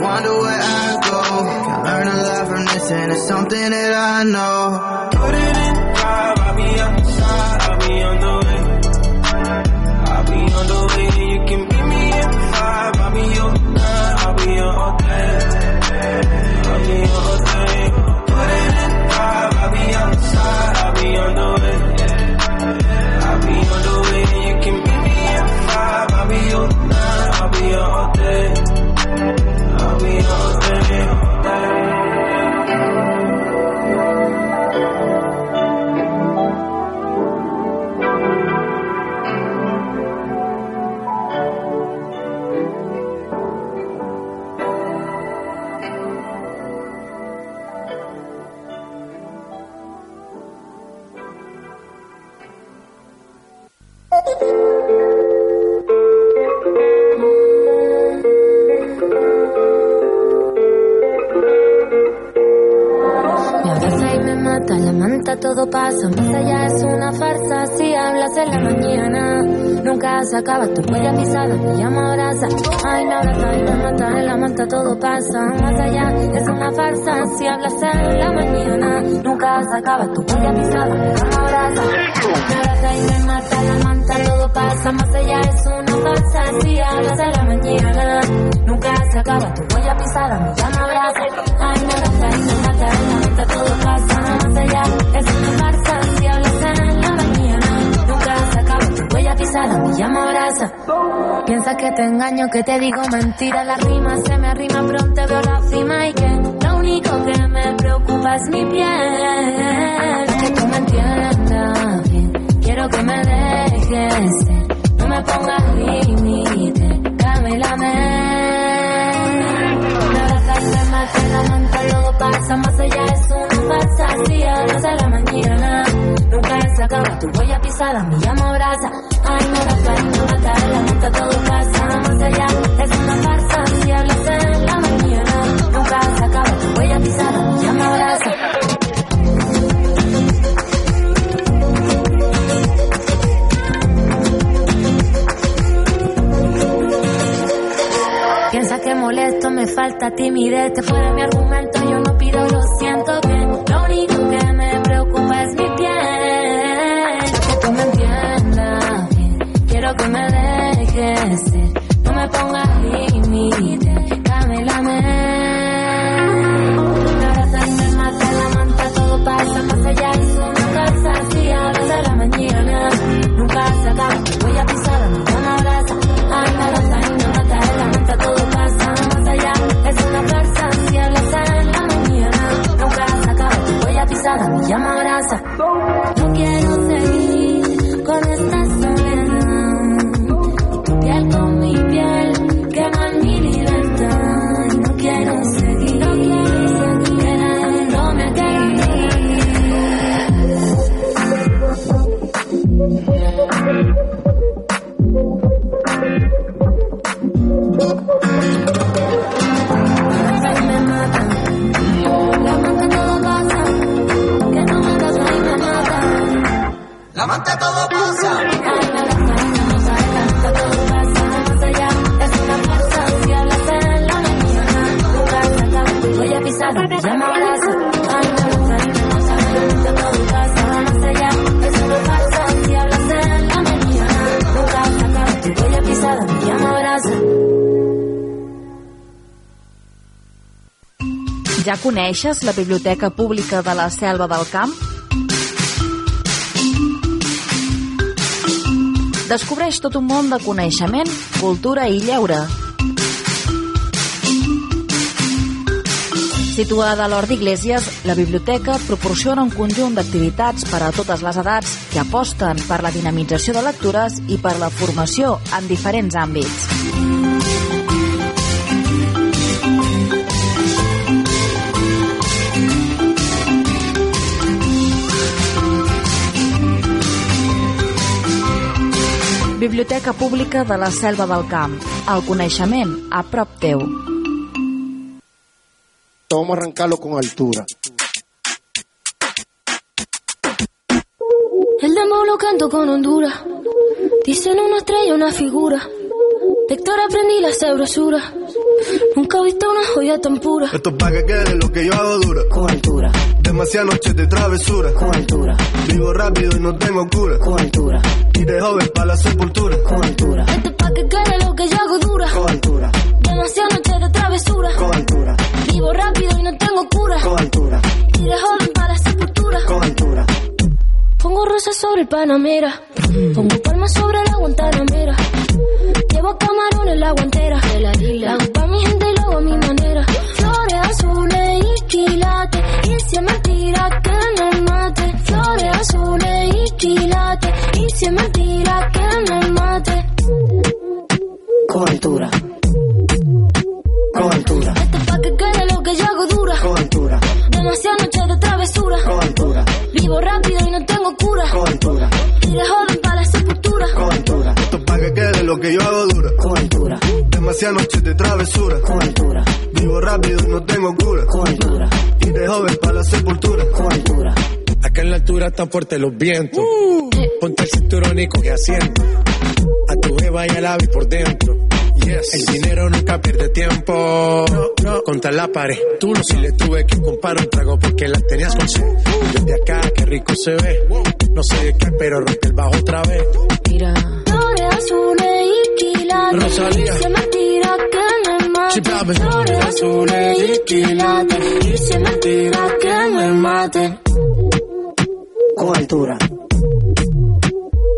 wonder where I go. Can learn a lot from this, and it's something that I know. Put it in. Pasa. Más allá es una farsa. Si hablas en la mañana, nunca se acaba tu huella pisada. Me llama abraza. Ay, en farsa. En. Me abraza. Y me mata, la manta, todo pasa. Más allá es una farsa. Si hablas en la mañana, nunca se acaba tu huella pisada. Me llama abraza. Me abraza y me mata, en la manta, todo pasa. Más allá es una farsa. Si hablas en la mañana, nunca se acaba tu huella pisada. Me llama abraza. Piensas que te engaño, que te digo mentira. La rima se me arrima, pronto veo la cima. Y que lo único que me preocupa es mi piel. Que tú me entiendas bien. Quiero que me dejes. No me pongas límite. Cámbiame. En la manta, todo pasa más allá. Es una farsa. Si hablas a la mañana, nunca se acaba tu huella pisada. Me llamo abraza. Ay, abraza y me mata en la manta, todo pasa más allá. Es una farsa. Si hablas en la mañana, nunca se acaba tu huella pisada. Me llamo abraza. Molesto, me falta timidez. Te fuera mi argumento, yo no pido, lo siento bien. Lo único que me preocupa es mi piel. Que tú me entiendas. Quiero que me dejes pisada, llama abraza. Ja coneixes la Biblioteca Pública de la Selva del Camp? Descobreix tot un món de coneixement, cultura i lleure. Situada a l'Hort d'Iglésies, la biblioteca proporciona un conjunt d'activitats per a totes les edats que aposten per la dinamització de lectures i per la formació en diferents àmbits. Biblioteca Pública de la Selva del Camp. El coneixement a prop teu. Vamos a arrancarlo con altura. El demo lo canto con Honduras. Dicen una estrella, una figura. De Héctor aprendí la sabrosura. Nunca he visto una joya tan pura. Esto es pa' que quede lo que yo hago dura. Con altura. Demasiadas noches de travesura. Con altura. Vivo rápido y no tengo cura. Con altura. Y de joven para la sepultura. Con altura. Esto es pa' que quede lo que yo hago dura. Con altura. Demasiadas noches de travesura. Con altura. Vivo rápido y no tengo cura. Con altura. Y de joven para la sepultura. Con altura. Pongo rosas sobre el Panamera. Pongo palmas sobre la Guantanamera. Llevo camarones la guantera. La hago pa' mi gente y lo hago a mi manera. Flores azules y quilates. Y si es mentira que me mate. Flores azules y quilates. Y si es mentira que me mate. Con altura. Con altura. Esto es pa' que quede lo que yo hago dura. Con altura. Demasiadas noches de travesura. Con altura. Vivo rápido y no. Y de joven para la sepultura. Con altura. Esto es pa' que quede lo que yo hago dura. Con altura. demasiadas noches de travesura. Con altura. Vivo rápido y no tengo cura. Con altura. Y de joven para la sepultura. Con altura. Acá en la altura están fuertes los vientos. Ponte el cinturón y coge asiento. A tu jeva y a la vi por dentro. El dinero nunca pierde tiempo. Contra la pared. Tú no si le tuve que comprar un trago porque la tenías con sed. Desde acá, qué rico se ve. No sé de qué, pero rompe el bajo otra vez. Mira. Flores azules y quilates. Rosalía. Se me tira que me mate. Flores azules y quilates. Y se me tira que me mate. Con altura.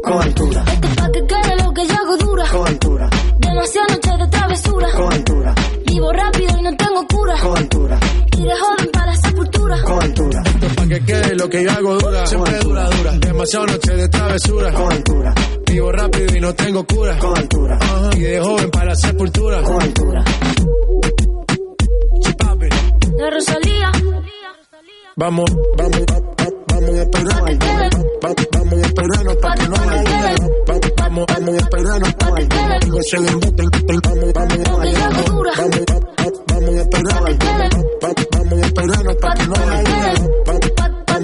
Con altura. Esto pa' que quede lo que yo hago dura. Con altura. Demasiadas noches de travesura. Con altura. Vivo rápido y no tengo cura. Con altura. Y de joven para la sepultura. Con altura. Que quede lo que yo hago dura. Siempre dura, dura. Demasiadas noches de travesura. Con altura. Vivo rápido y no tengo cura. Con altura. Ajá. Y de joven para la sepultura. Con altura. De Rosalía. Vamos, vamos, va- va- vamos a Vamos a esperarnos para que no me ayuden. Va- Vamos, vamos a esperarnos para que no se le embote el- el- Vamos, vamos, vamos, va- va- vamos a esperarnos. Va- va- Vamos a esperarnos para que no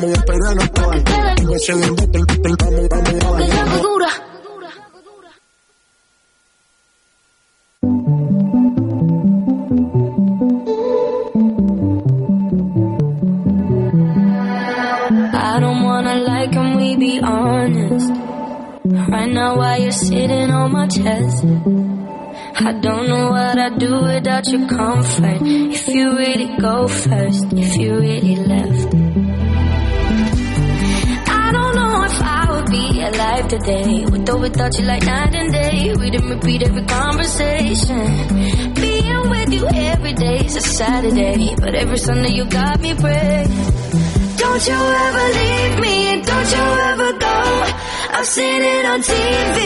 Vamos a esperarnos para que no se le embote el- el- Vamos, vamos, Lo que yo dura. I don't wanna lie, can we be honest? Right now, why you're sitting on my chest, I don't know what I'd do without your comfort. If you really go first, if you really left. Alive today with or without you like night and day. We didn't repeat every conversation. Being with you every day is a Saturday, but every Sunday you got me praying. Don't you ever leave me, don't you ever go. I've seen it on TV,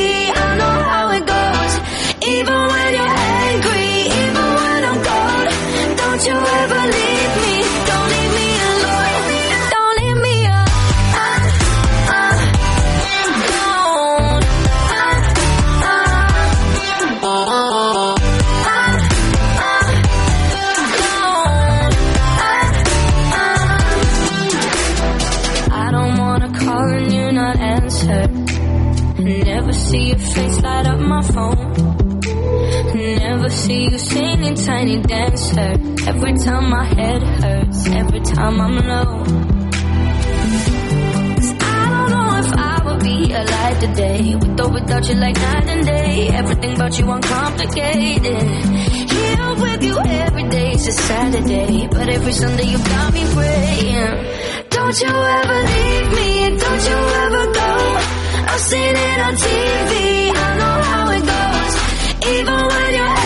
I know how it goes. Even when you're angry, even when I'm cold. Don't you ever leave See you singing tiny dancer. Every time my head hurts, every time I'm low. I don't know if I would be alive today. With or without you like night and day. Everything about you uncomplicated. Here with you every day is a Saturday. But every Sunday you got me praying. Don't you ever leave me, don't you ever go. I've seen it on TV, I know how it goes. Even when you're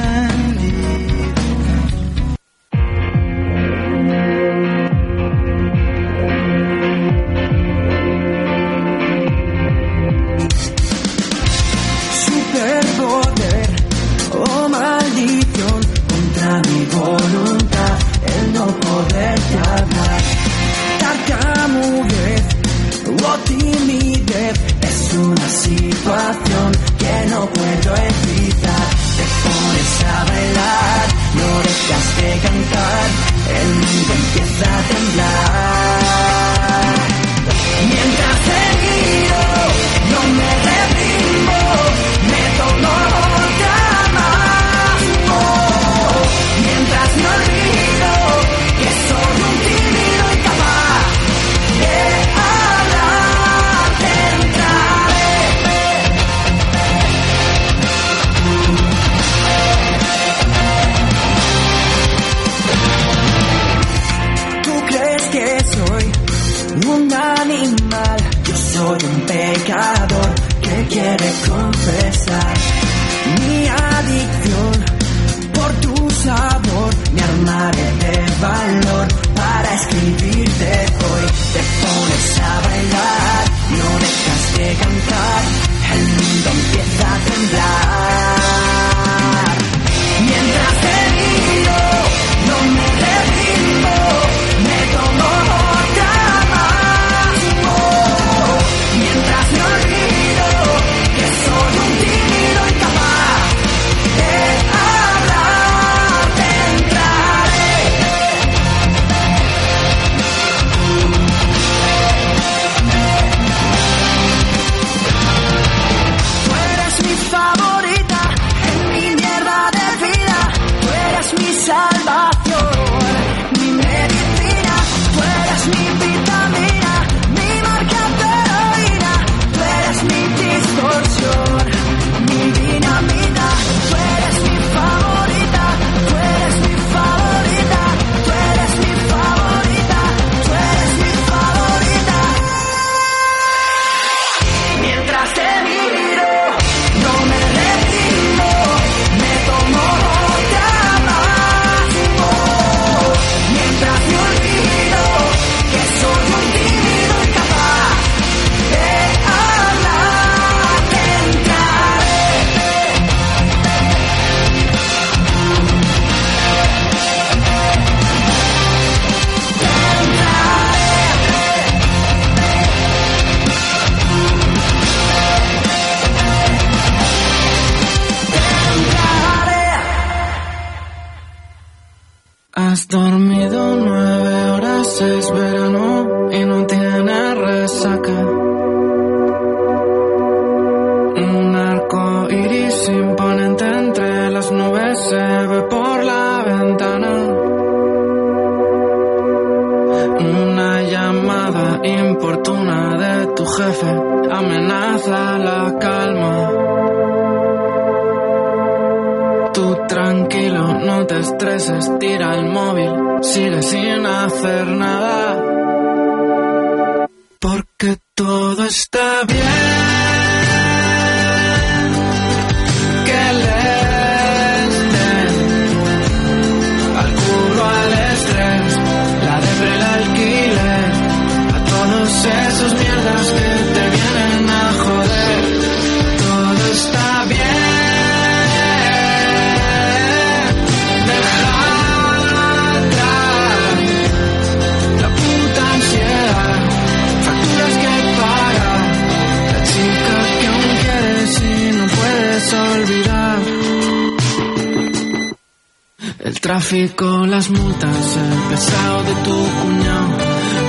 tráfico, las multas, el pesado de tu cuñado,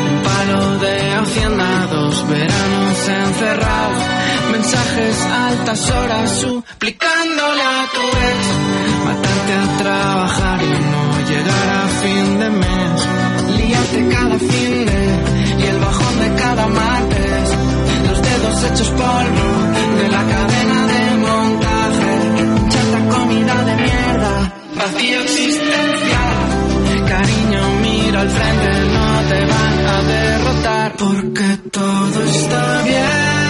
un palo de hacienda, dos veranos encerrados, mensajes altas horas suplicándole a tu ex, matarte a trabajar y no llegar a fin de mes, liarte cada fin de y el bajón de cada martes, los dedos hechos polvo vacío existencial. Cariño, mira al frente, no te van a derrotar. Porque todo está bien.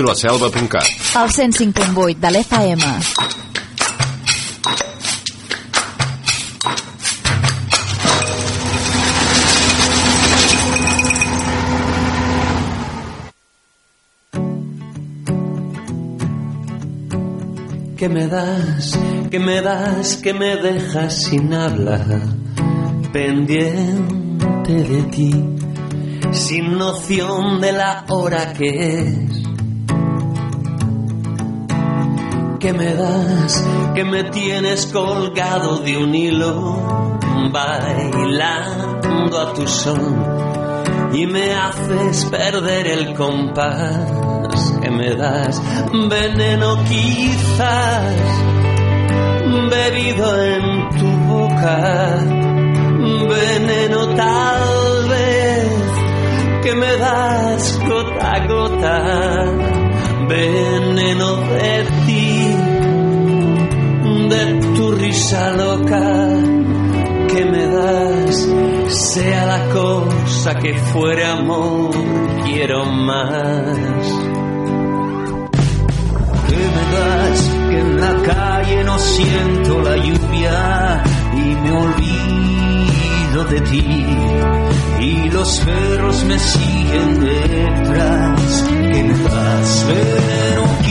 radiolaselva.cat El 105.8 de l'FM. ¿Qué me das? ¿Qué me das? que me dejas sin habla? Pendiente de ti, sin noción de la hora que es. ¿Qué me das? Que me tienes colgado de un hilo, bailando a tu son y me haces perder el compás que me das veneno quizás bebido en tu boca veneno tal vez que me das gota a gota veneno de risa loca que me das, sea la cosa que fuere amor, quiero más. Que me das, que en la calle no siento la lluvia y me olvido de ti. Y los perros me siguen detrás, que me das veneno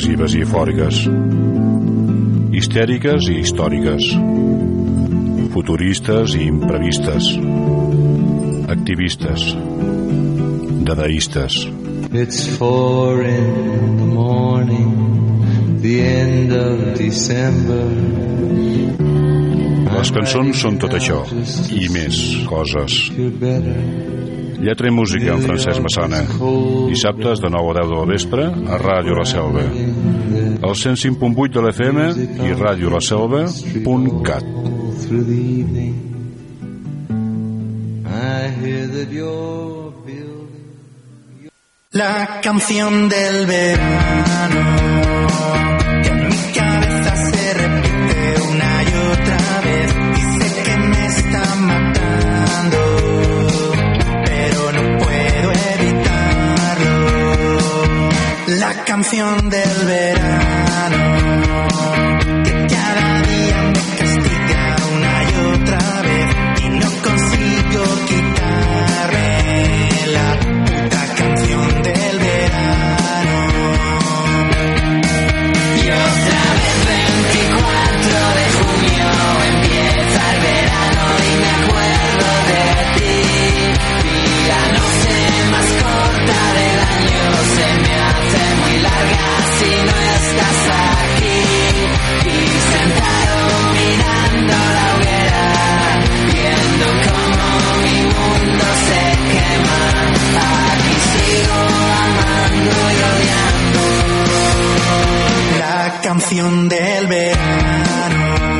depressives i eufòriques, histèriques i històriques, futuristes i imprevistes, activistes, dadaistes. It's four in the morning, the end of December. Les cançons són tot això i més coses. Lletra i música en Francesc Massana. Dissabtes de 9 a 10 de la vespre a Ràdio La Selva. El 105.8 de l'FM i Ràdio La Selva.cat. La canción del verano canción del del verano.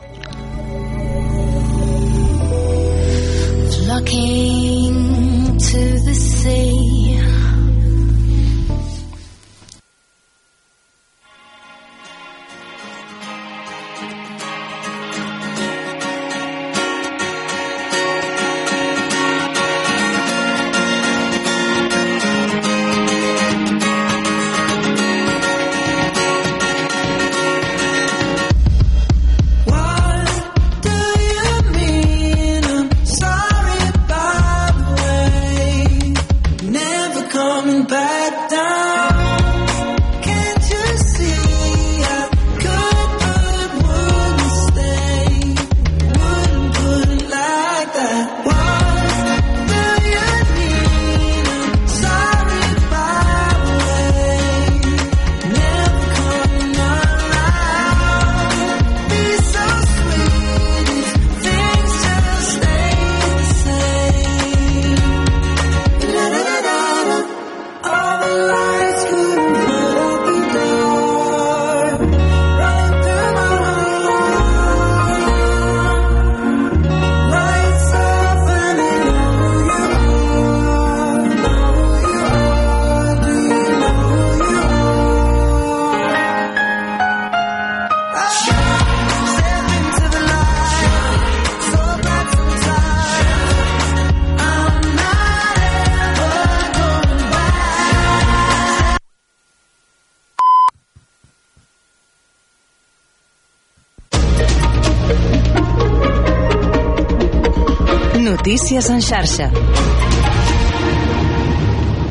xarxa.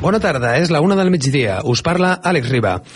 Bona tarda, és la una del migdia. Us parla Àlex Riba.